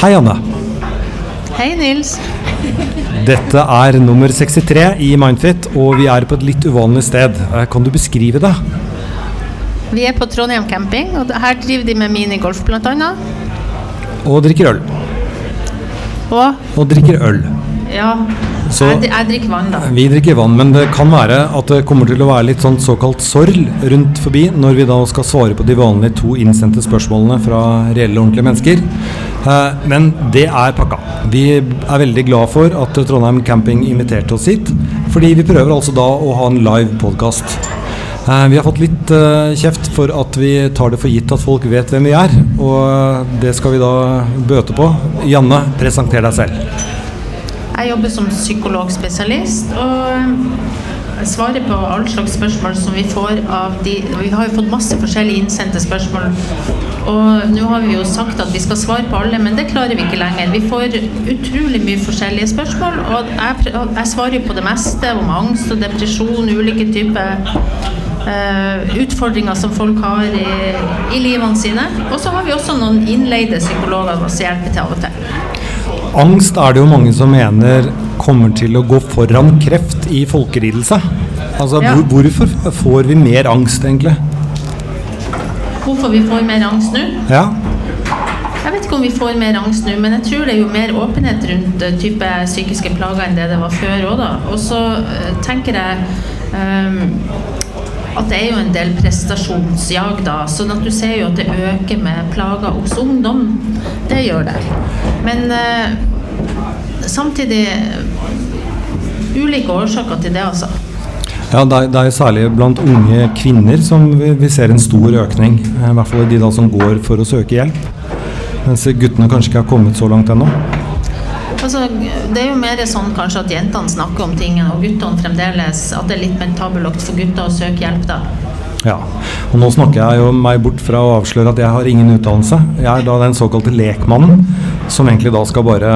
Hei, Anne. Hei, Nils. Dette er nummer 63 i Mindfit, og vi er på et litt uvanlig sted. Eh, Kan du beskrive det? Vi er på Trondheim camping, og her driver de med minigolf bl.a. Og drikker øl. Og Og drikker øl. ja, Så- jeg, jeg drikker vann, da. Vi drikker vann, men det kan være at det kommer til å være litt sånn såkalt sorl rundt forbi når vi da skal svare på de vanlige to innsendte spørsmålene fra reelle, ordentlige mennesker. Eh, Men det er pakka. Vi er veldig glad for at Trondheim Camping inviterte oss hit, fordi vi prøver altså da å ha en live podkast. Vi har fått litt eh, kjeft for at vi tar det for gitt at folk vet hvem vi er, og det skal vi da bøte på. Janne, presenter deg selv. Jeg jobber som psykologspesialist og svarer på alle slags spørsmål som vi får av de Vi har jo fått masse forskjellige innsendte spørsmål. Og nå har vi jo sagt at vi skal svare på alle, men det klarer vi ikke lenger. Vi får utrolig mye forskjellige spørsmål, og jeg, jeg svarer jo på det meste om angst og depresjon, ulike typer Uh, utfordringer som folk har i, i livene sine. Og så har vi også noen innleide psykologer som hjelper til av og til. Angst er det jo mange som mener kommer til å gå foran kreft i folkelidelse. Altså, Ja. hvor, hvorfor får vi mer angst, egentlig? Hvorfor vi får mer angst nå? Ja, Jeg vet ikke om vi får mer angst nå, men jeg tror det er jo mer åpenhet rundt eh, type psykiske plager enn det det var før òg, da. Og så eh, tenker jeg ehm, at det er jo en del prestasjonsjag, da. Sånn at du ser jo at det øker med plager hos ungdom. Det gjør det. Men eh, samtidig ulike årsaker til det, altså. ja det, er, det er særlig blant unge kvinner som vi, vi ser en stor økning. eh, I hvert fall de da som går for å søke hjelp. Mens guttene kanskje ikke har kommet så langt ennå. Altså, det er jo mer sånn kanskje at jentene snakker om ting, og guttene fremdeles At det er litt mer for gutter å søke hjelp, da. Ja, og nå snakker jeg jo meg bort fra å avsløre at jeg har ingen utdannelse. Jeg er da den såkalte lekmannen, som egentlig da skal bare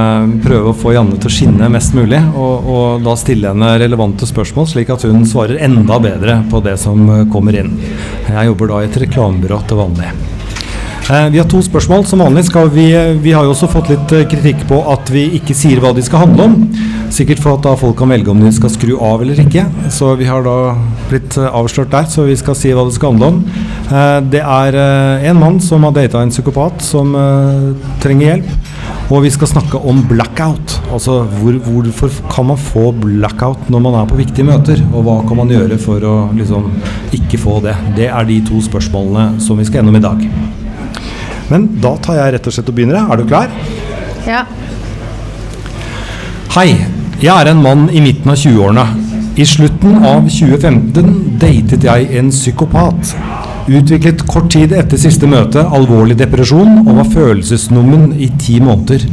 prøve å få Janne til å skinne mest mulig, og, og da stille henne relevante spørsmål, slik at hun svarer enda bedre på det som kommer inn. Jeg jobber da i et reklamebyrå til vanlig. Eh, Vi har to spørsmål. Som vanlig skal vi Vi har jo også fått litt eh, kritikk på at vi ikke sier hva de skal handle om. Sikkert for at da folk kan velge om de skal skru av eller ikke. Så vi har da blitt eh, avslørt der, så vi skal si hva det skal handle om. Det er en mann som har data en psykopat som trenger hjelp. Og vi skal snakke om blackout. Altså hvor, hvorfor kan man få blackout når man er på viktige møter? Og hva kan man gjøre for å liksom ikke få det? Det er de to spørsmålene som vi skal gjennom i dag. Men da tar jeg rett og slett og begynner. Er du klar? Ja. Hei, jeg er en mann i midten av 20-årene. I slutten av 2015 datet jeg en psykopat. Utviklet kort tid etter siste møte alvorlig depresjon og var følelsesnummen i ti måneder.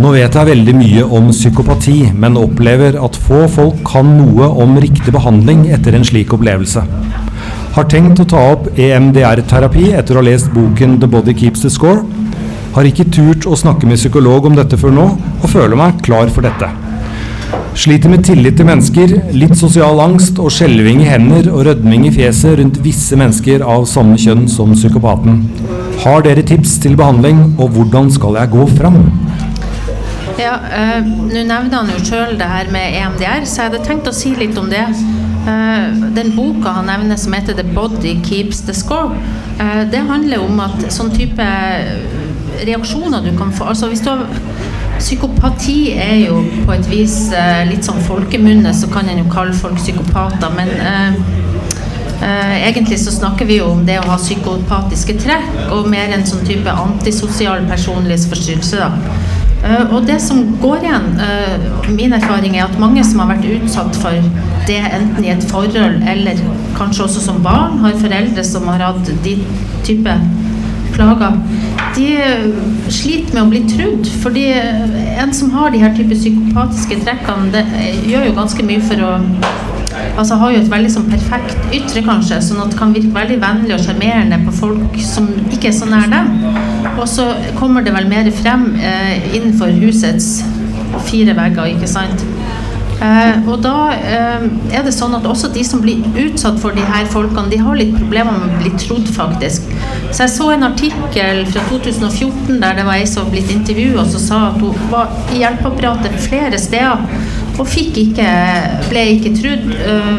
Nå vet jeg veldig mye om psykopati, men opplever at få folk kan noe om riktig behandling etter en slik opplevelse. Har tenkt å ta opp EMDR-terapi etter å ha lest boken The Body Keeps the Score. Har ikke turt å snakke med psykolog om dette før nå, og føler meg klar for dette. Sliter med tillit til mennesker, litt sosial angst og skjelving i hender og rødming i fjeset rundt visse mennesker av samme kjønn som psykopaten. Har dere tips til behandling, og hvordan skal jeg gå fram? Ja, øh, Nå nevner han jo sjøl det her med EMDR, så jeg hadde tenkt å si litt om det. Eh, den boka han nevner som heter 'The Body Keeps the Score', eh, det handler om at sånn type reaksjoner du kan få Altså hvis du har Psykopati er jo på et vis eh, litt sånn folkemunne, så kan en jo kalle folk psykopater, men eh, egentlig så snakker vi jo om det å ha psykopatiske trekk, og mer en sånn type antisosial personlighetsforstyrrelse. da. Eh, og det som går igjen, eh, min erfaring er at mange som har vært utsatt for det enten i et forhold eller kanskje også som barn, har foreldre som har hatt de type plager, de eh, sliter med å bli trudd. Fordi en som har de her type psykopatiske trekkene, det gjør jo ganske mye for å Altså har jo et veldig sånn perfekt ytre, kanskje, sånn at det kan virke veldig vennlig og sjarmerende på folk som ikke er så nær dem. Og så kommer det vel mer frem eh, innenfor husets fire vegger, ikke sant. Eh, og da eh, er det sånn at også de som blir utsatt for de her folkene, de har litt problemer med å bli trodd, faktisk. Så jeg så en artikkel fra 2014 der det var ei som blitt intervjua som sa at hun var i hjelpeapparatet flere steder og fikk ikke, ble ikke trodd. Eh,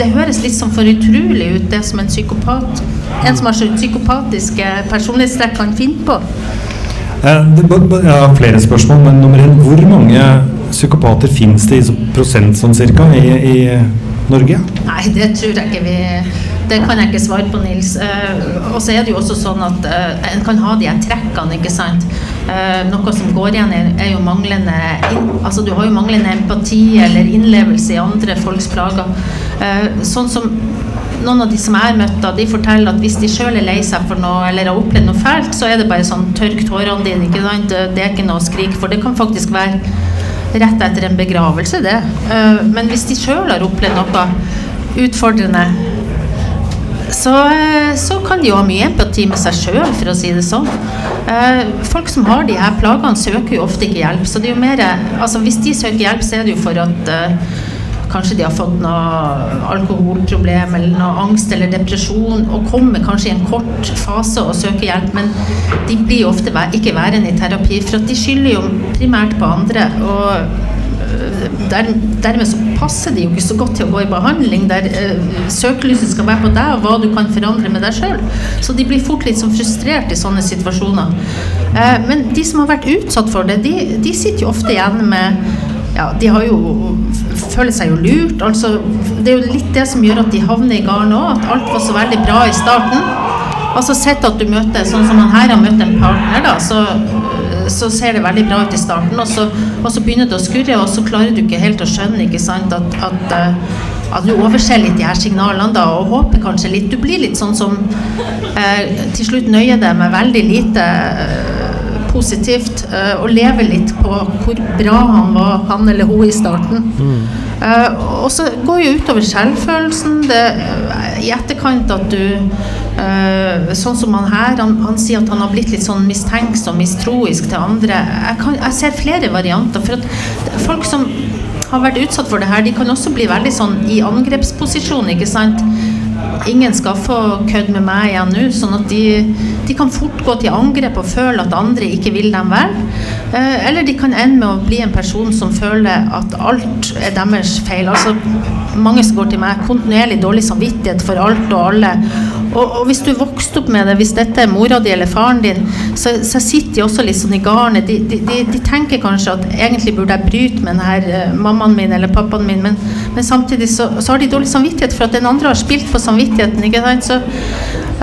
det høres litt sånn for utrolig ut, det som en psykopat en som har så psykopatiske personlighetstrekk kan finne på. Jeg har flere spørsmål, men nummer én, hvor mange psykopater finnes det i prosent sånn cirka i, i, Norge? Nei, det tror jeg ikke vi Det kan jeg ikke svare på, Nils. Uh, og så er det jo også sånn at uh, en kan ha de her trekkene, ikke sant. Uh, noe som går igjen, er jo manglende Altså du har jo manglende empati eller innlevelse i andre folks plager. sånn som noen av de som jeg har møtt, de forteller at hvis de sjøl er lei seg for noe eller har opplevd noe fælt, så er det bare sånn tørk tårene dine. ikke sant? Det er ikke noe å skrike for. Det kan faktisk være rett etter en begravelse, det. Eh, men hvis de sjøl har opplevd noe utfordrende, så, eh, så, kan de jo ha mye empati med seg sjøl, for å si det sånn. Eh, folk som har de her plagene, søker jo ofte ikke hjelp. Så det er jo mer Altså hvis de søker hjelp, så er det jo for at kanskje de har fått noe alkoholproblem eller noe angst eller depresjon og kommer kanskje i en kort fase og søker hjelp, men de blir ofte ikke værende i terapi, for de skylder jo primært på andre. og øh, der, dermed så passer de jo ikke så godt til å gå i behandling der uh, søkelyset skal være på deg og hva du kan forandre med deg sjøl. Så de blir fort litt sånn frustrert i sånne situasjoner. Uh, men de som har vært utsatt for det, de, de sitter jo ofte igjen med ja, de har jo føler seg jo lurt. Altså, det er jo litt det som gjør at de havner i garnet òg. At alt var så veldig bra i starten. Altså sett at du møter sånn som han her har møtt en partner, da, så, så ser det veldig bra ut i starten. Og så, og så, begynner det å skurre, og så klarer du ikke helt å skjønne ikke sant, at, at, eh, at du overser litt de her signalene da, og håper kanskje litt. Du blir litt sånn som eh, til slutt nøyer deg med veldig lite. Eh, positivt og leve litt på hvor bra han var, han eller hun, i starten. Mm. Uh, og så går jo utover selvfølelsen. Det, uh, I etterkant at du Sånn som han her, han, han, sier at han har blitt litt sånn mistenksom, mistroisk til andre. Jeg, kan, jeg ser flere varianter. For at folk som har vært utsatt for det her, de kan også bli veldig sånn i angrepsposisjon, ikke sant ingen skal få kødd med meg igjen nå. Sånn at de, de, kan fort gå til angrep og føle at andre ikke vil dem vel. Eh, eller de kan ende med å bli en person som føler at alt er deres feil. Altså, mange som går til meg, kontinuerlig dårlig samvittighet for alt og alle. Og, og, hvis du vokste opp med det, hvis dette er mora di eller faren din, så, så sitter de også litt sånn i garnet. De, de, de, tenker kanskje at egentlig burde jeg bryte med denne uh, mammaen min eller pappaen min, men, men samtidig så, så, har de dårlig samvittighet for at den andre har spilt på samvittigheten. ikke sant? Så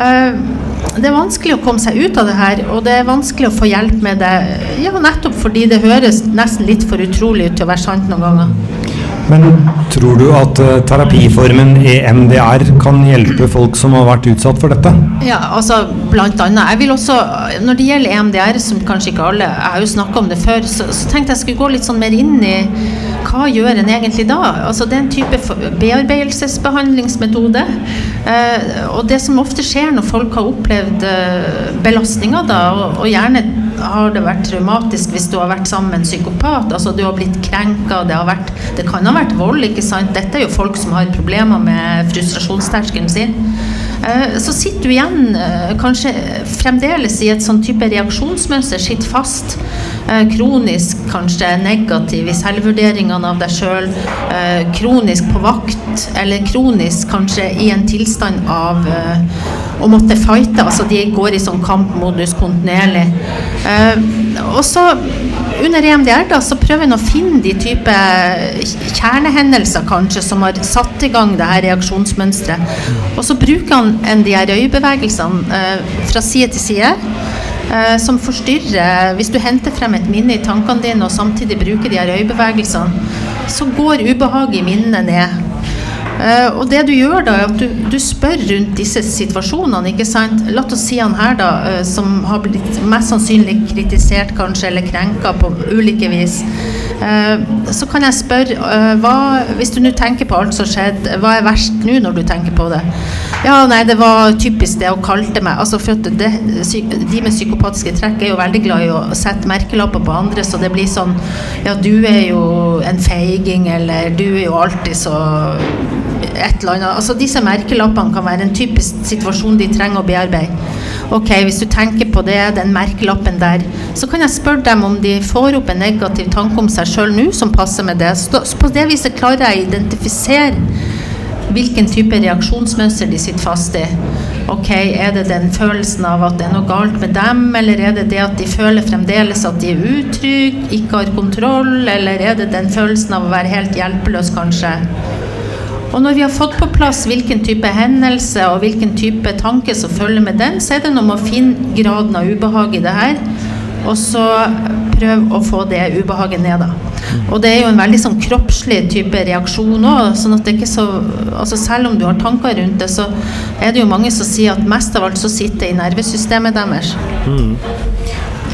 uh, det er vanskelig å komme seg ut av det her, og det er vanskelig å få hjelp med det. Ja, nettopp fordi det høres nesten litt for utrolig ut til å være sant noen ganger. Men tror du at uh, terapiformen EMDR kan hjelpe folk som har vært utsatt for dette? Ja, altså blant annet. Jeg vil også, Når det gjelder EMDR, som kanskje ikke alle Jeg har jo snakka om det før, så, så, tenkte jeg skulle gå litt sånn mer inn i hva gjør en egentlig da? Altså Det er en type bearbeidelsesbehandlingsmetode. Uh, og det som ofte skjer når folk har opplevd uh, belastninger, da, og, og gjerne har det vært traumatisk hvis du har vært sammen med en psykopat. Altså du har blitt krenka, det, har vært, det kan ha vært vold, ikke sant. Dette er jo folk som har problemer med frustrasjonsterskelen sin. Eh, så sitter du igjen eh, kanskje fremdeles i et sånn type reaksjonsmønster, sitter fast. Eh, kronisk kanskje negativ i selvvurderingene av deg sjøl. Kronisk på vakt, eller kronisk kanskje i en tilstand av å måtte fighte. Altså de går i sånn kampmodus kontinuerlig. Og så under EMDR da, så prøver en å finne de type kjernehendelser kanskje som har satt i gang det her reaksjonsmønsteret. Og så bruker han en de her øyebevegelsene eh, fra side til side. Eh, som forstyrrer Hvis du henter frem et minne i tankene dine og samtidig bruker de her øyebevegelsene, så går ubehaget i minnet ned. Uh, og det du gjør da, er at du, du, spør rundt disse situasjonene. ikke sant? La oss si han her, da, uh, som har blitt mest sannsynlig kritisert kanskje, eller krenka på ulike vis. Eh, så kan jeg spørre, eh, hva, hvis du nå tenker på alt som skjedde, hva er verst nå når du tenker på det? Ja, nei, det var typisk det å kalte meg altså for det, De med psykopatiske trekk er jo veldig glad i å sette merkelapper på andre, så det blir sånn Ja, du er jo en feiging, eller du er jo alltid så et eller annet. Altså Disse merkelappene kan være en typisk situasjon de trenger å bearbeide. Ok, Hvis du tenker på det, den merkelappen der, så kan jeg spørre dem om de får opp en negativ tanke om seg sjøl nå som passer med det. Så på det viset klarer jeg å identifisere hvilken type reaksjonsmønster de sitter fast i. Ok, Er det den følelsen av at det er noe galt med dem, eller er det det at de føler fremdeles at de er utrygge, ikke har kontroll, eller er det den følelsen av å være helt hjelpeløs, kanskje? Og når vi har fått på plass hvilken type hendelse og hvilken type tanke som følger med den, så er det noe med å finne graden av ubehag i det her, og så prøve å få det ubehaget ned. Og det er jo en veldig sånn kroppslig type reaksjon òg. Sånn at det ikke så altså Selv om du har tanker rundt det, så er det jo mange som sier at mest av alt så sitter det i nervesystemet deres. Mm.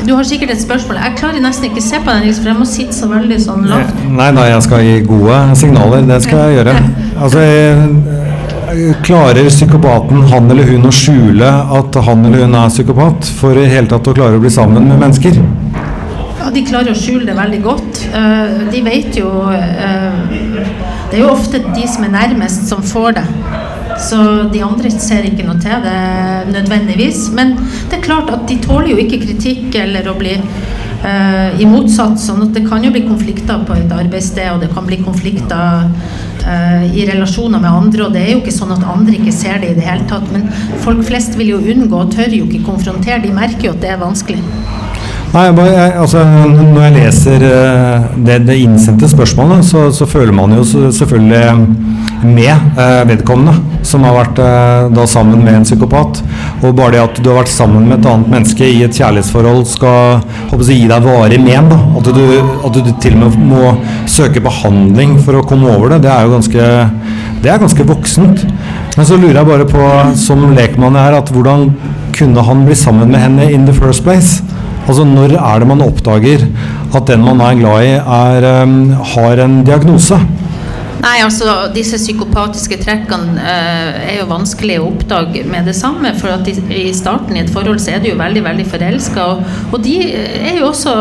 Du har sikkert et spørsmål. Jeg klarer nesten ikke se på den, for jeg må sitte så veldig sånn lavt. Nei, nei, jeg skal gi gode signaler. Det skal jeg gjøre. Altså, Klarer psykopaten, han eller hun, å skjule at han eller hun er psykopat, for i hele tatt å klare å bli sammen med mennesker? Ja, De klarer å skjule det veldig godt. Eh, de vet jo eh, Det er jo ofte de som er nærmest, som får det. Så de andre ser ikke noe til det nødvendigvis. Men det er klart at de tåler jo ikke kritikk eller å bli uh, imotsatt. sånn at det kan jo bli konflikter på et arbeidssted, og det kan bli konflikter uh, i relasjoner med andre. Og det er jo ikke sånn at andre ikke ser det i det hele tatt. Men folk flest vil jo unngå og tør jo ikke konfrontere. De merker jo at det er vanskelig. Nei, jeg, altså, Når jeg leser uh, det, det, innsendte spørsmålet, så, så, føler man jo selvfølgelig med uh, vedkommende som har vært da sammen med en psykopat. Og bare det at du har vært sammen med et annet menneske i et kjærlighetsforhold skal håper jeg, gi deg varig men. da, at du, at du, til og med må søke behandling for å komme over det, det er jo ganske, det er ganske voksent. Men så lurer jeg bare på, som lekmann her, at hvordan kunne han bli sammen med henne in the first place? Altså Når er det man oppdager at den man er glad i, er, um, har en diagnose? Nei, altså Disse psykopatiske trekkene uh, er jo vanskelig å oppdage med det samme. For at i, i starten i et forhold så er du jo veldig veldig forelska. Og, og, de er jo også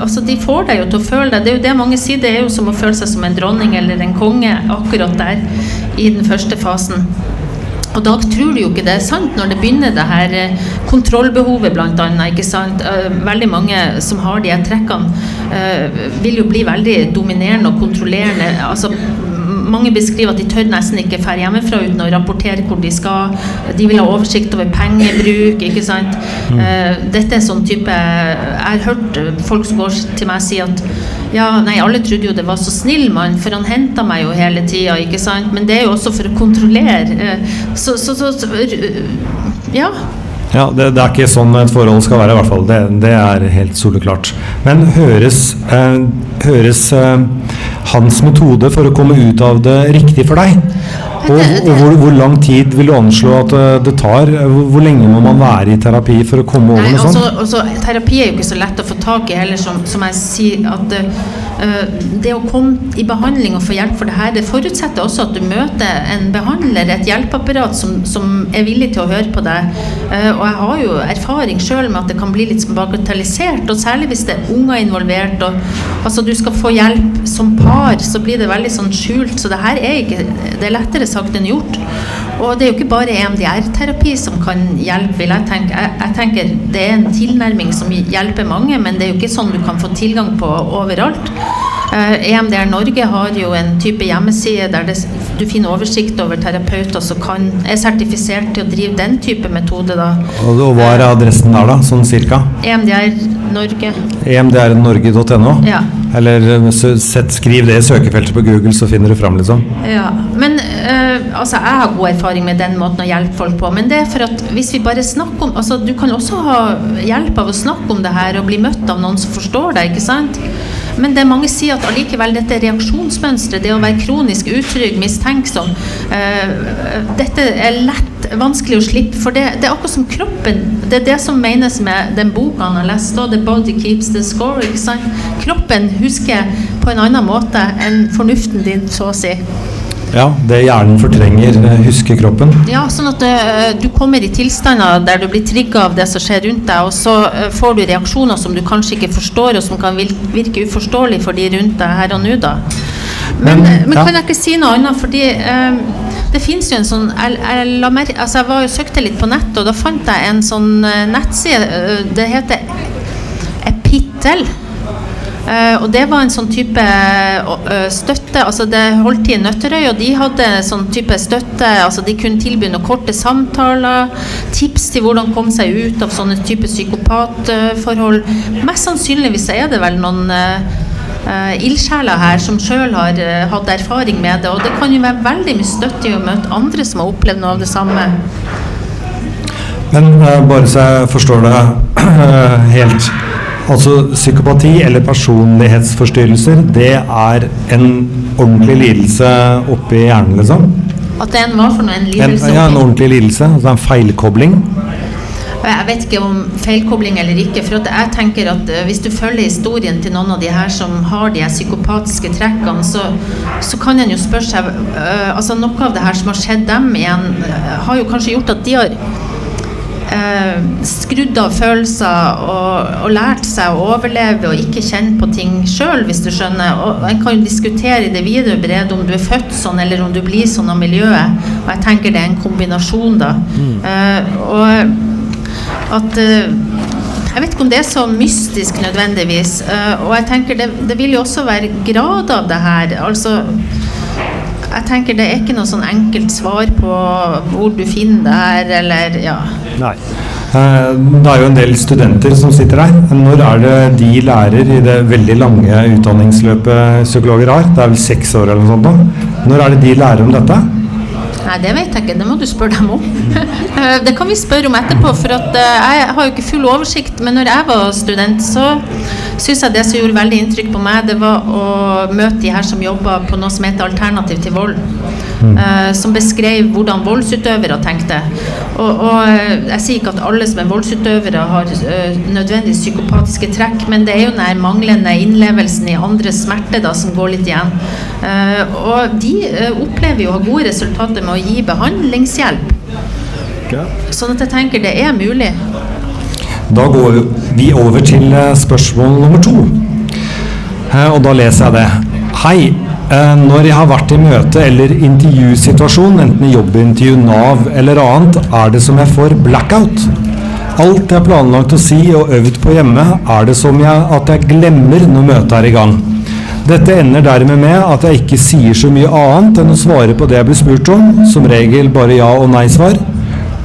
altså De får deg jo til å føle deg Det er jo det mange sier, det er jo som å føle seg som en dronning eller en konge akkurat der i den første fasen. Og da tror du jo ikke det er sant når det begynner det her kontrollbehovet kontrollbehovet bl.a. ikke sant? Eh, veldig mange som har de her trekkene, eh, vil jo bli veldig dominerende og kontrollerende. altså mange beskriver at de tør nesten ikke dra hjemmefra uten å rapportere hvor de skal. De vil ha oversikt over pengebruk. ikke sant? Mm. dette er sånn type Jeg har hørt folk som går til meg si at ja, nei, alle trodde jo det var så snill mann, for han henta meg jo hele tida, ikke sant. Men det er jo også for å kontrollere. Eh, så, så, så, så ja. Ja, det, det, er ikke sånn et forhold skal være, i hvert fall. Det, det er helt soleklart. Men høres, eh, høres eh, hans metode for å komme ut av det riktig for deg? Og, og hvor, hvor, lang tid vil du anslå at eh, det tar? Hvor, hvor, lenge må man være i terapi for å komme over noe sånt? Altså, altså, terapi er jo ikke så lett å få tak i heller, som, som jeg sier. at uh, Det å komme i behandling og få hjelp for det her, det forutsetter også at du møter en behandler, et hjelpeapparat som, som er villig til å høre på deg. Uh, og jeg har jo erfaring sjøl med at det kan bli litt bagatellisert, og særlig hvis det er unger involvert. og altså Du skal få hjelp som par, så blir det veldig sånn skjult. Så det her er ikke Det er lettere sagt enn gjort. Og det er jo ikke bare EMDR-terapi som kan hjelpe, vil jeg tenke. Jeg, jeg, tenker Det er en tilnærming som hjelper mange, men det er jo ikke sånn du kan få tilgang på overalt. Eh, EMDR Norge har jo en type hjemmeside der det, du finner oversikt over terapeuter som kan, er sertifisert til å drive den type metode. Da. Og, og Hva er adressen der, da? Sånn cirka? EMDR Norge. emdrnorge.no? Ja. Eller eh, sett, skriv det i søkefeltet på Google, så finner du fram, liksom. Ja. Men uh, altså, jeg har god erfaring med den måten å hjelpe folk på. Men det er for at hvis vi bare snakker om altså, Du kan også ha hjelp av å snakke om det her og bli møtt av noen som forstår deg, ikke sant? Men det mange sier at allikevel dette reaksjonsmønsteret, det å være kronisk utrygg, mistenksom, uh, dette er lett vanskelig å slippe. For det, det, er akkurat som kroppen. Det er det som menes med den boka han har lest. The body keeps the score. Ikke sant? Kroppen husker på en annen måte enn fornuften din, så å si. Ja, det hjernen fortrenger, eh, husker kroppen. Ja, sånn at uh, du kommer i tilstander der du blir trigga av det som skjer rundt deg, og så uh, får du reaksjoner som du kanskje ikke forstår, og som kan virke uforståelig for de rundt deg her og nå, da. Men, men, men ja. kan jeg ikke si noe annet, fordi uh, det fins jo en sånn jeg, jeg, mer, altså jeg var jo søkte litt på nett, og da fant jeg en sånn nettside. Det heter Epittel. Uh, og det var en sånn type støtte altså Det holdt i Nøtterøy, og de hadde sånn type støtte. altså De kunne tilby noen korte samtaler, tips til hvordan komme seg ut av sånne type psykopatforhold. Mest sannsynligvis er det vel noen uh, ildsjeler her som sjøl har uh, hatt erfaring med det. Og det kan jo være veldig mye støtte i å møte andre som har opplevd noe av det samme. Men uh, bare så jeg forstår det helt. Altså Psykopati eller personlighetsforstyrrelser, det er en ordentlig lidelse oppi hjernen, liksom? At det er en hva for noe? En lidelse? En, ja, en ordentlig lidelse. Altså en feilkobling? Jeg vet ikke om feilkobling eller ikke. for jeg tenker at eh, Hvis du følger historien til noen av de her som har de psykopatiske trekkene, så, så kan en jo spørre seg uh, altså Noe av det her som har skjedd dem igjen, uh, har jo kanskje gjort at de har uh, skrudd av følelser og, og, lært seg å overleve og ikke kjenne på ting sjøl, hvis du skjønner. Og En kan jo diskutere i det videre brede om du er født sånn eller om du blir sånn av miljøet. Og jeg tenker det er en kombinasjon, da. Mm. og at eh, jeg vet ikke om det er så mystisk nødvendigvis. Uh, og jeg tenker det, det, vil jo også være grad av det her. Altså, jeg tenker det er ikke noe sånn enkelt svar på hvor du finner det her, eller ja. Nei. Eh, det er jo en del studenter som sitter her. Når er det de lærer i det veldig lange utdanningsløpet psykologer har? Det er vel seks år eller noe sånt? da. Når er det de lærer om dette? Nei, det vet jeg ikke. Det må du spørre dem om. Eh, det kan vi spørre om etterpå, for eh, jeg har jo ikke full oversikt. Men når jeg var student, så syns jeg det som gjorde veldig inntrykk på meg, det var å møte de her som jobba på noe som heter Alternativ til vold. Mm. Uh, som beskrev hvordan voldsutøvere tenkte. Og, og, Jeg sier ikke at alle som er voldsutøvere har eh, nødvendigvis psykopatiske trekk, men det er jo den manglende innlevelsen i andres smerte da, som går litt igjen. Eh, og de opplever jo å ha gode resultater med å gi behandlingshjelp. Sånn at jeg tenker det er mulig. Da går vi over til spørsmål nummer to. Og da leser jeg det. Hei. Eh, når jeg har vært i møte eller intervjusituasjon, enten i jobbintervju, Nav eller annet, er det som jeg får blackout. Alt jeg har planlagt å si og øvd på hjemme, er det som jeg, at jeg glemmer når møtet er i gang. Dette ender dermed med at jeg ikke sier så mye annet enn å svare på det jeg blir spurt om, som regel bare ja- og nei-svar.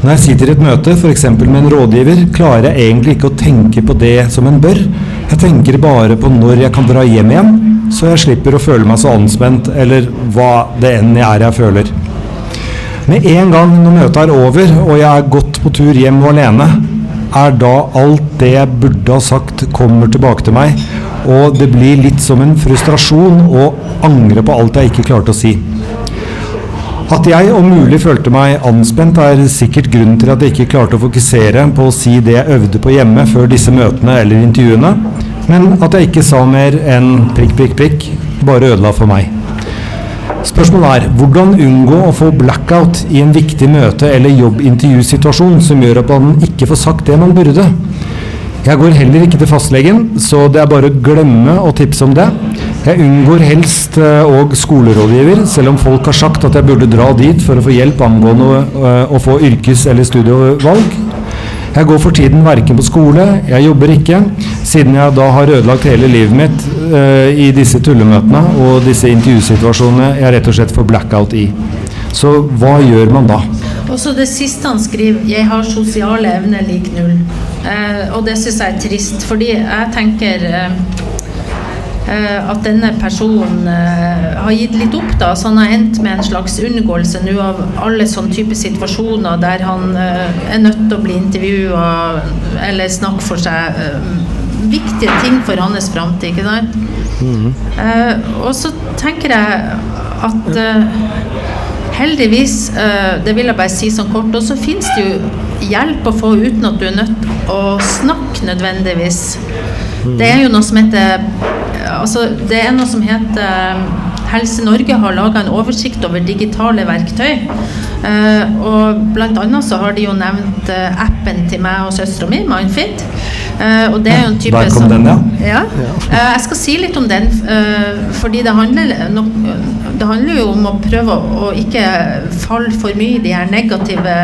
Når jeg sitter i et møte, f.eks. med en rådgiver, klarer jeg egentlig ikke å tenke på det som en bør. Jeg tenker bare på når jeg kan dra hjem igjen så jeg slipper å føle meg så anspent, eller hva det enn jeg er jeg føler. Med en gang når møtet er over og jeg er gått på tur hjem og alene, er da alt det jeg burde ha sagt, kommer tilbake til meg, og det blir litt som en frustrasjon å angre på alt jeg ikke klarte å si. At jeg om mulig følte meg anspent, er sikkert grunnen til at jeg ikke klarte å fokusere på å si det jeg øvde på hjemme før disse møtene eller intervjuene. Men at jeg ikke sa mer enn prikk, prikk, prikk, bare ødela for meg. Spørsmålet er hvordan unngå å få blackout i en viktig møte- eller jobbintervjusituasjon som gjør at man ikke får sagt det man burde. Jeg går heller ikke til fastlegen, så det er bare å glemme å tipse om det. Jeg unngår helst òg skolerådgiver, selv om folk har sagt at jeg burde dra dit for å få hjelp angående eh, å få yrkes- eller studievalg. Jeg går for tiden verken på skole, jeg jobber ikke, siden jeg da har ødelagt hele livet mitt uh, i disse tullemøtene og disse intervjusituasjonene jeg rett og slett får blackout i. Så hva gjør man da? Og så det siste han skriver 'Jeg har sosiale evner lik null'. Uh, og det syns jeg er trist, fordi jeg tenker Eh, at denne personen eh, har gitt litt opp. da, Så han har endt med en slags unngåelse nå av alle sånne type situasjoner der han eh, er nødt til å bli intervjua eller snakke for seg viktige ting for hans framtid. Mm. og så tenker jeg at heldigvis, det vil jeg bare si sånn kort, og så finnes det jo hjelp å få uten at du er nødt å snakke nødvendigvis. Mm. Det er jo noe som heter altså, Det er noe som heter Helse Norge har laga en oversikt over digitale verktøy. Uh, og annet så har de jo nevnt uh, appen til meg og søstera mi, Mindfit. Uh, og det er jo en type Der kom som, den, ja. ja. jeg skal si litt om den, fordi det handler, no, det handler jo om å prøve å, å ikke falle for mye i de her negative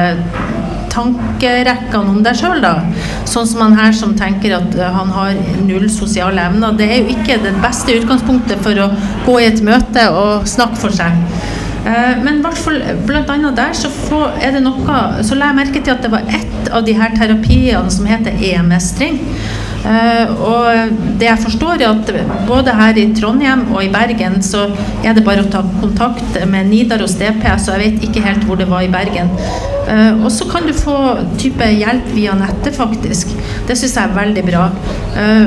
tankerekkene om deg sjøl, da. Sånn som han her som tenker at eh, han har null sosiale evner. Det er jo ikke det beste utgangspunktet for å gå i et møte og snakke for seg. Eh, men blant annet der så, er det noe, så la jeg merke til at det var ett av de her terapiene som heter e-mestring. Uh, og det jeg forstår er at både her i Trondheim og i Bergen så er det bare å ta kontakt med Nidaros DP, så jeg vet ikke helt hvor det var i Bergen. Uh, og så kan du få type hjelp via nettet, faktisk. Det syns jeg er veldig bra. Uh,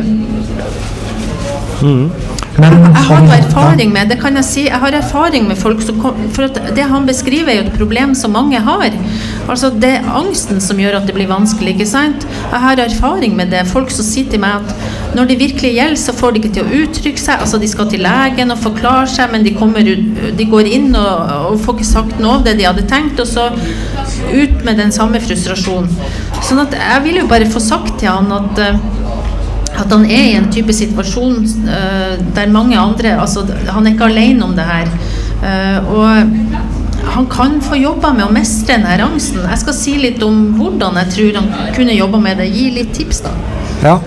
mm. Men jeg har erfaring med det kan jeg si, jeg har erfaring med folk som For det han beskriver, er jo et problem som mange har. Altså Det er angsten som gjør at det blir vanskelig. ikke sant? Jeg har erfaring med det. Folk som sier til meg at når det virkelig gjelder, så får de ikke til å uttrykke seg. Altså De skal til legen og forklare seg, men de, kommer, de går inn og, og, får ikke sagt noe av det de hadde tenkt, og så ut med den samme frustrasjonen. Sånn at jeg vil jo bare få sagt til han at uh, at han er i en type situasjon uh, der mange andre altså Han er ikke alene om det her. Uh, og han kan få jobba med å mestre denne angsten. Jeg skal si litt om hvordan jeg tror han kunne jobba med det. Gi litt tips, da. Ja.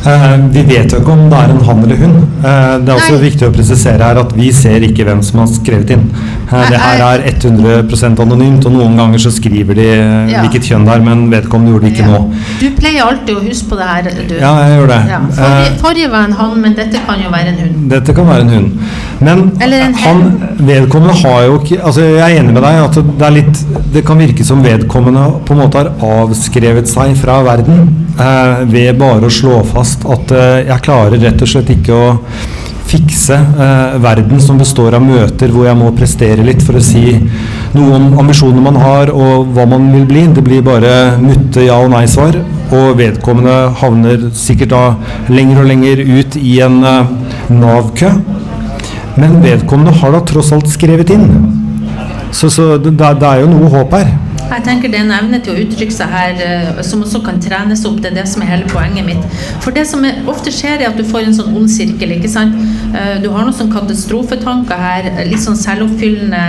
Uh, vi vet jo ikke om det er en han eller hun. Uh, det er også Nei. viktig å presisere her at vi ser ikke hvem som har skrevet inn. Det her er 100% anonymt, og noen ganger så skriver de ja. hvilket kjønn det er, men vedkommende gjorde det ikke ja. nå. Du pleier alltid å huske på det her, du. Ja, jeg gjør det. Ja. Forrige, forrige, var en han, men dette kan jo være en hund. Dette kan være en hund. Men en han, vedkommende har jo ikke Altså, jeg er enig med deg at det er litt Det kan virke som vedkommende på en måte har avskrevet seg fra verden ved bare å slå fast fast at eh, jeg klarer rett og slett ikke å fikse eh, verden som består av møter hvor jeg må prestere litt for å si noe om ambisjonene man har og hva man vil bli. Det blir bare mutte ja- og nei-svar. Og vedkommende havner sikkert da lenger og lenger ut i en eh, Nav-kø. Men vedkommende har da tross alt skrevet inn. Så, så det, det, er jo noe håp her. Jeg tenker Det er en evne til å uttrykke seg her uh, som også kan trenes opp. Det er det som er hele poenget mitt. For det som ofte skjer, er at du får en sånn ond sirkel. ikke sant? Uh, du har noen sånn katastrofetanker her. Litt sånn selvoppfyllende.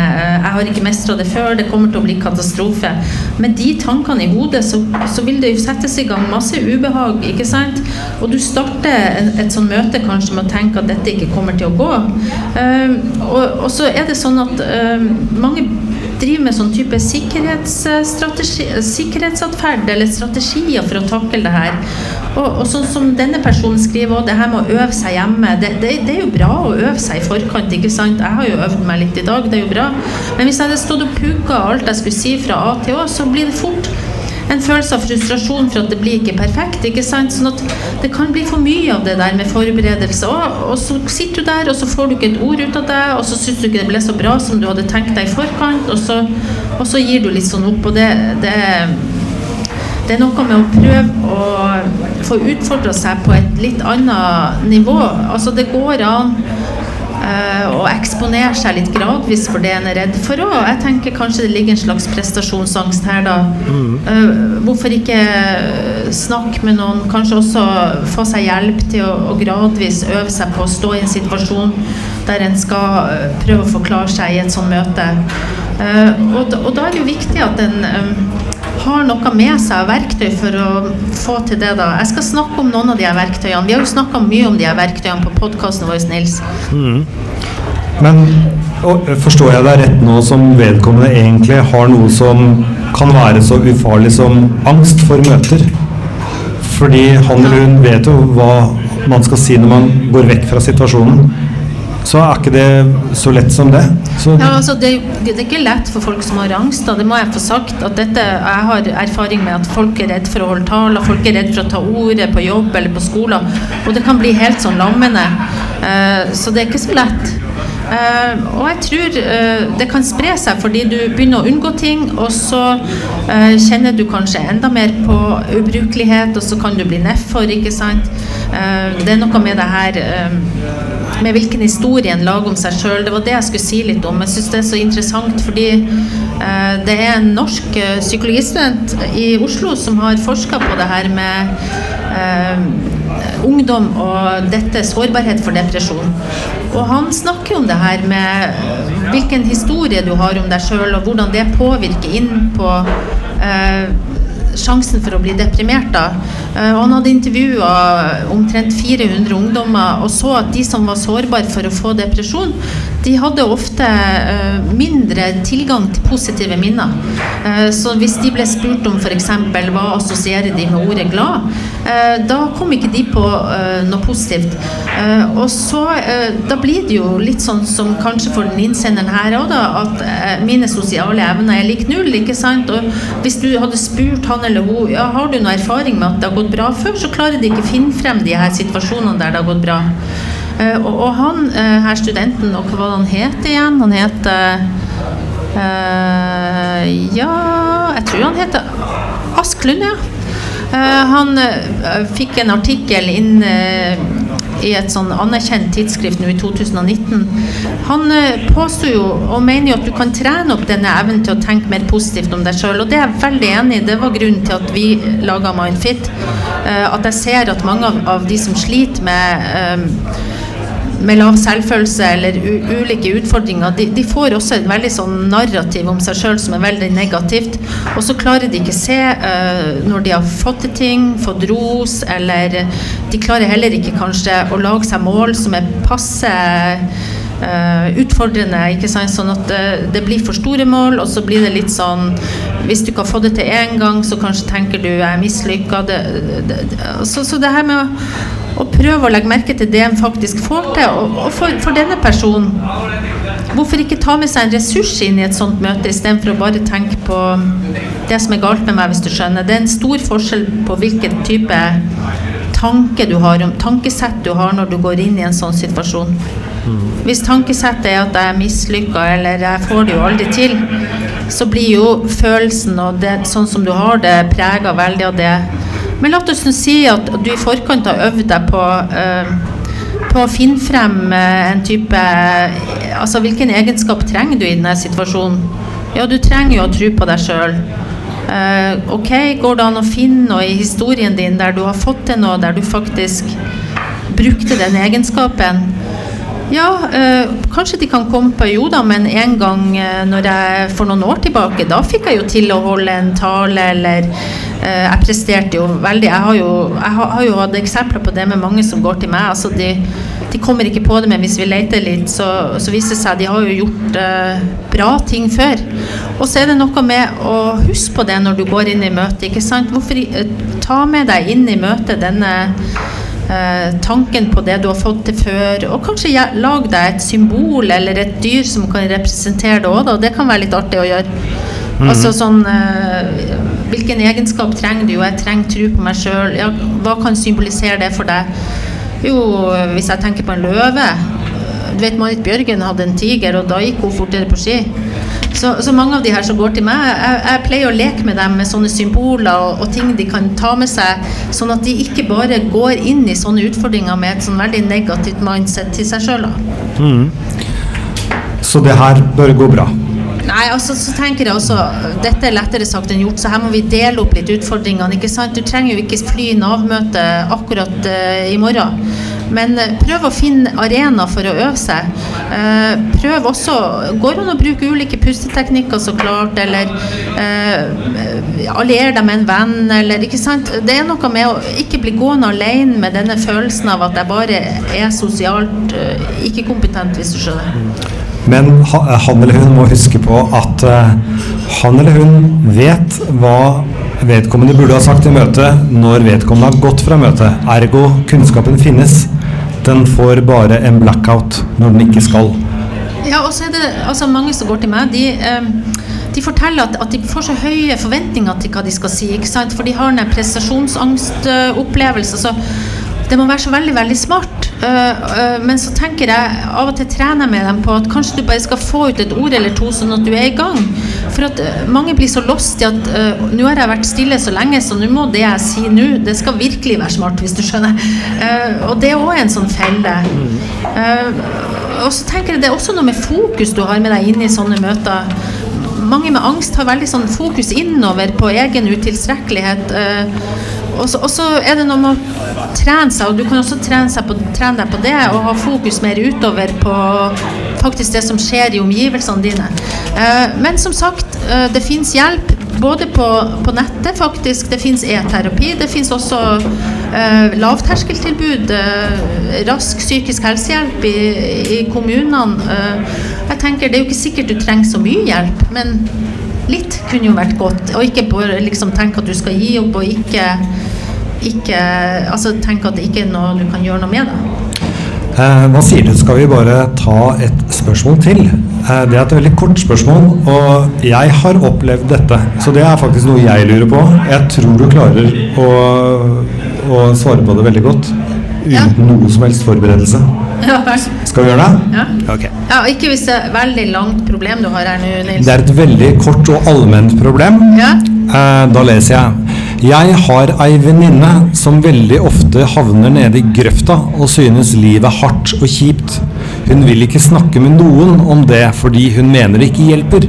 'Jeg har ikke mestra det før. Det kommer til å bli katastrofe.' Med de tankene i hodet så, så vil det jo settes i gang masse ubehag. ikke sant? Og du starter et, et sånn møte kanskje med å tenke at dette ikke kommer til å gå. Og, og, så er det sånn at mange driver med sånn type sikkerhetsatferd eller strategier for å takle det her. Og, og sånn som denne personen skriver òg, det her med å øve seg hjemme. Det, det, det, er jo bra å øve seg i forkant, ikke sant. Jeg har jo øvd meg litt i dag, det er jo bra. Men hvis jeg hadde stått og pugga alt jeg skulle si fra A til Å, så blir det fort en følelse av frustrasjon for at det blir ikke perfekt. ikke sant? Sånn at det kan bli for mye av det der med forberedelse. Og, og så sitter du der, og så får du ikke et ord ut av deg, og så syns du ikke det ble så bra som du hadde tenkt deg i forkant, og så, og så gir du litt sånn opp. Og det, det, det er noe med å prøve å få utfordra seg på et litt annet nivå. Altså, det går an og eksponere seg litt gradvis for det en er redd for òg. Jeg tenker kanskje det ligger en slags prestasjonsangst her, da. Mm. Uh, hvorfor ikke snakke med noen, kanskje også få seg hjelp til å, å, gradvis øve seg på å stå i en situasjon der en skal uh, prøve å forklare seg i et sånt møte. Og, og, da er det jo viktig at en har noe med seg av verktøy for å få til det. da. Jeg skal snakke om noen av de her verktøyene. Vi har jo snakka mye om de her verktøyene på podkasten vår, Nils. Mm. Men forstår jeg deg rett nå som vedkommende egentlig har noe som kan være så ufarlig som angst for møter? Fordi han eller hun vet jo hva man skal si når man går vekk fra situasjonen så er ikke det så lett som det. Ja, altså det, det, er ikke lett for folk som har angst. Da. Det må jeg få sagt. at dette, Jeg har erfaring med at folk er redd for å holde taler, folk er redd for å ta ordet på jobb eller på skolen. Og det kan bli helt sånn lammende. Uh, så det er ikke så lett. Uh, og jeg tror uh, det kan spre seg fordi du begynner å unngå ting, og så uh, kjenner du kanskje enda mer på ubrukelighet, og så kan du bli nedfor, ikke sant. det er noe med det her med hvilken historie en lager om seg sjøl. Det var det jeg skulle si litt om. Jeg syns det er så interessant fordi det er en norsk psykologistudent i Oslo som har forska på det her med ungdom og dette sårbarhet for depresjon. Og han snakker om det her med hvilken historie du har om deg sjøl, og hvordan det påvirker inn på eh, sjansen for å bli deprimert. da. Og han hadde intervjua omtrent 400 ungdommer og så at de som var sårbare for å få depresjon, de hadde ofte uh, mindre tilgang til positive minner. Uh, så hvis de ble spurt om f.eks. hva assosierer de med ordet glad, da kom ikke de på noe positivt. og så Da blir det jo litt sånn som kanskje for den innsenderen her òg, at mine sosiale evner er lik null. ikke sant? Og hvis du hadde spurt han eller hun ja, har du noe erfaring med at det har gått bra før, så klarer de ikke å finne frem de her situasjonene der det har gått bra. Uh, og, og, han uh, her studenten, og hva var han het igjen? Han heter uh, Ja, jeg tror han heter Asklund, ja. han fikk en artikkel inn i et sånn anerkjent tidsskrift nå i 2019. Han eh, påstår jo og mener jo at du kan trene opp denne evnen til å tenke mer positivt om deg sjøl, og det er jeg veldig enig i. Det var grunnen til at vi laga Mindfit. Eh, at jeg ser at mange av, av de som sliter med eh, med lav selvfølelse eller ulike utfordringer, de, de, får også et veldig sånn narrativ om seg sjøl som er veldig negativt. Og så klarer de ikke se uh, når de har fått til ting, fått ros, eller de klarer heller ikke kanskje å lage seg mål som er passe utfordrende. ikke sant? Sånn at det, det, blir for store mål, og så blir det litt sånn Hvis du ikke har fått det til én gang, så kanskje tenker du jeg er mislykka. Så, så, det her med å å, prøve å legge merke til det en faktisk får til. Og, og for, for, denne personen, hvorfor ikke ta med seg en ressurs inn i et sånt møte, istedenfor å bare tenke på det som er galt med meg, hvis du skjønner. Det er en stor forskjell på hvilken type tanke du har, tankesett du har når du går inn i en sånn situasjon. Hvis tankesettet er at jeg er mislykka eller jeg får det jo aldri til, så blir jo følelsen og det, sånn som du har det, prega veldig av det men la oss si at du i forkant har øvd deg på, uh, på å finne frem uh, en type Altså hvilken egenskap trenger du i denne situasjonen? Ja, du trenger jo å tro på deg sjøl. Eh, ok, går det an å finne noe i historien din der du har fått til noe, der du faktisk brukte den egenskapen? Ja, øh, kanskje de kan komme på da, men en gang øh, jeg, for noen år tilbake, da fikk jeg jo til å holde en tale, eller øh, jeg presterte jo veldig. Jeg har jo, jeg har, har jo hatt eksempler på det med mange som går til meg. altså de, de kommer ikke på det, men hvis vi leter litt, så, så viser det seg at de har jo gjort bra ting før. Og så er det noe med å huske på det når du går inn i møtet. ikke sant? Hvorfor ta med deg inn i møtet denne tanken på det du har fått til før, og kanskje lag deg et symbol eller et dyr som kan representere det òg. Det kan være litt artig å gjøre. Mm. Altså sånn eh, Hvilken egenskap trenger du? Jeg trenger tro på meg sjøl. Ja, hva kan symbolisere det for deg? Jo, hvis jeg tenker på en løve Du vet Marit Bjørgen hadde en tiger, og da gikk hun fortere på ski. Så, så, mange av de her som går til meg, jeg, jeg, pleier å leke med dem med sånne symboler og, og, ting de kan ta med seg, sånn at de ikke bare går inn i sånne utfordringer med et sånn veldig negativt mindset til seg sjøl. Mm. Så det her bør gå bra? Nei, altså så tenker jeg også Dette er lettere sagt enn gjort, så her må vi dele opp litt utfordringene. ikke sant? Du trenger jo ikke fly Nav-møte akkurat uh, i morgen. Men uh, prøv å finne arena for å øve seg. Uh, prøv også Går det an å bruke ulike pusteteknikker, så klart, eller allier deg med en venn, eller ikke sant. Det er noe med å ikke bli gående alene med denne følelsen av at jeg bare er sosialt ikke kompetent, hvis du skjønner. Men han eller hun må huske på at han eller hun vet hva vedkommende burde ha sagt i møtet når vedkommende har gått fra møtet. Ergo kunnskapen finnes. Den får bare en blackout når den ikke skal. Ja, og så er det altså, mange som går til meg. De, Eh, de forteller at, at, de får så høye forventninger til hva de skal si. For de har en prestasjonsangstopplevelse. Så det må være så veldig, veldig smart. Uh, men så tenker jeg av og til trener jeg med dem på at kanskje du bare skal få ut et ord eller to, sånn at du er i gang. For at uh, mange blir så lost i at uh, nå har jeg vært stille så lenge, så nå må det jeg sier nå, det skal virkelig være smart, hvis du skjønner. og det er òg en sånn felle. og så tenker jeg det er også noe med fokus du har med deg inn i sånne møter mange med angst har veldig sånn fokus innover på egen utilstrekkelighet. Og så er det noe med å trene seg, og du kan også trene, på, trene, deg på det og ha fokus mer utover på faktisk det som skjer i omgivelsene dine. Eh, men som sagt, eh, det fins hjelp både på, på, nettet, faktisk. Det fins e-terapi. Det fins også eh, lavterskeltilbud, eh, rask psykisk helsehjelp i, i kommunene. Eh, jeg tenker Det er jo ikke sikkert du trenger så mye hjelp, men litt kunne jo vært godt. Og ikke bare liksom tenke at du skal gi opp, og ikke, ikke altså tenke at det ikke er noe du kan gjøre noe med det. Eh, hva sier du? Skal vi bare ta et spørsmål til? Eh, det er et veldig kort spørsmål, og jeg har opplevd dette. Så det er faktisk noe jeg lurer på. Jeg tror du klarer å, å svare på det veldig godt uten ja. noe som helst forberedelse. Skal vi gjøre det? Ja. Okay. ja. Ikke hvis det er et veldig langt problem du har her nå, Nils. Det er et veldig kort og allment problem. Ja. Eh, da leser jeg. Jeg har ei venninne som veldig ofte havner nede i grøfta og synes livet er hardt og kjipt. Hun vil ikke snakke med noen om det fordi hun mener det ikke hjelper.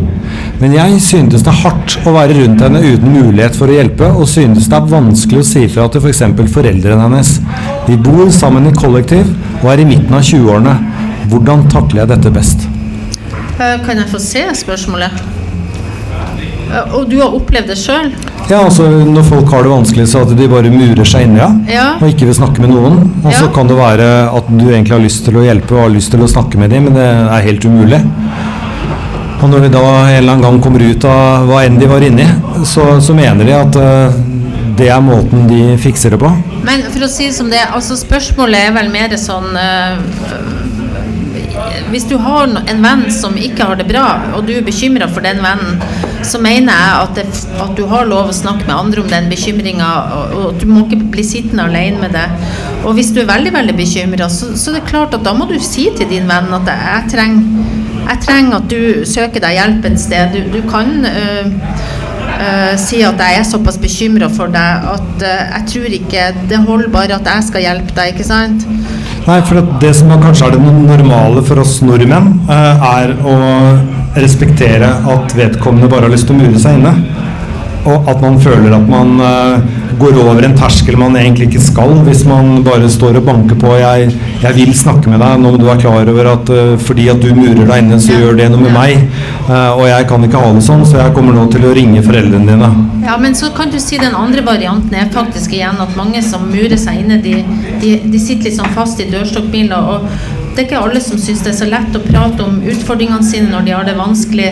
Men jeg synes det er hardt å være rundt henne uten mulighet for å hjelpe, og synes det er vanskelig å si fra til f.eks. For foreldrene hennes. Vi bor sammen i kollektiv og er i midten av 20-årene. Hvordan takler jeg dette best? Eh, kan jeg få se spørsmålet? Eh, og du har opplevd det sjøl? Ja, altså Når folk har det vanskelig, så at de bare murer seg inne ja, og ikke vil snakke med noen. Og så kan det være at du egentlig har lyst til å hjelpe og har lyst til å snakke med dem, men det er helt umulig. Og når de da en eller annen gang kommer ut av hva enn de var inni, så, så mener de at uh, det er måten de fikser det på. Men for å si det som det, altså spørsmålet er vel mer sånn uh, Hvis du har en venn som ikke har det bra, og du er bekymra for den vennen, så mener jeg at, det, at, du har lov å snakke med andre om den bekymringa, og, og, du må ikke bli sittende alene med det. Og hvis du er veldig veldig bekymra, så, så det er klart at da må du si til din venn at jeg trenger jeg trenger at du søker deg hjelp et sted. Du, du kan øh, øh, si at jeg er såpass bekymra for deg at øh, jeg tror ikke det holder bare at jeg skal hjelpe deg, ikke sant? Nei, for det som kanskje er det normale for oss nordmenn, er å respektere at vedkommende bare har lyst til å mure seg inne. Og at man føler at man går over en terskel man egentlig ikke skal, hvis man bare står og banker på jeg, jeg vil snakke med deg, nå må du være klar over at uh, fordi at du murer deg inne, så gjør det noe med meg. Uh, og jeg kan ikke ha det sånn, så jeg kommer nå til å ringe foreldrene dine. Ja, men så kan du si den andre varianten er faktisk igjen at mange som murer seg inne, de, de, de sitter liksom fast i dørstokkbiler. og det er ikke alle som syns det er så lett å prate om utfordringene sine når de har det vanskelig.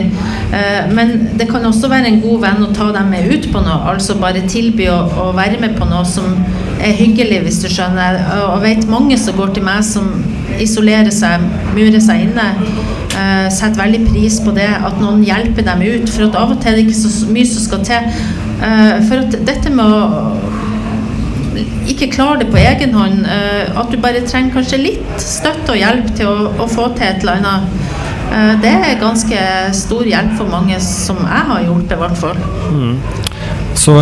Eh, men det kan også være en god venn å ta dem med ut på noe. Altså bare tilby å, være med på noe som er hyggelig, hvis du skjønner. Og vet mange som går til meg som isolerer seg, murer seg inne. Uh, setter veldig pris på det, at noen hjelper dem ut. For at av og til er det ikke så mye som skal til. Uh, for at dette med å ikke klarer det på egen hånd, eh, at du bare trenger kanskje litt støtte og hjelp til å, å få til et eller annet. Eh, det er ganske stor hjelp for mange, som jeg har gjort det, i hvert fall. Mm. Så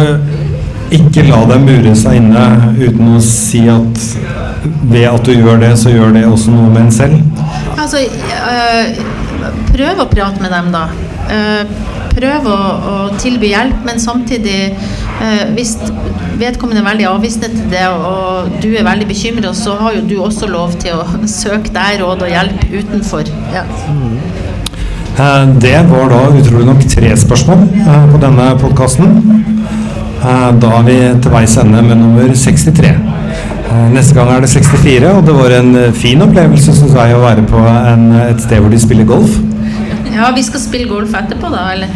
ikke la deg mure seg inne uten å si at ved at du gjør det, så gjør det også noe med en selv? Altså, øh, prøv å prate med dem, da. Uh, prøv å, å, tilby hjelp, men samtidig eh, hvis vedkommende er veldig avvisende til det, og du er veldig bekymra, så har jo du også lov til å søke deg råd og hjelp utenfor. Ja. Mm. Det var da utrolig nok tre spørsmål eh, på denne podkasten. Eh, da er vi til veis ende med nummer 63. Neste gang er det 64, og det var en fin opplevelse synes jeg, å være på en, et sted hvor de spiller golf. Ja, vi skal spille golf etterpå, da, eller?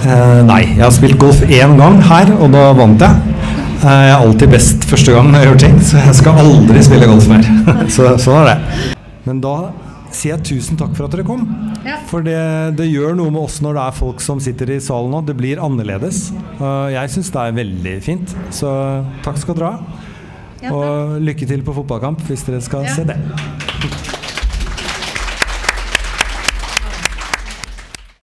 Eh, nei, jeg har spilt golf én gang her, og da vant jeg. Jeg er alltid best første gang jeg gjør ting, så jeg skal aldri spille golf mer. så sånn er det. Men da sier jeg tusen takk for at dere kom. Ja. For det, det, gjør noe med oss når det er folk som sitter i salen nå. Det blir annerledes. Jeg syns det er veldig fint. Så takk skal dere ha. Ja, og lykke til på fotballkamp hvis dere skal Ja. se det.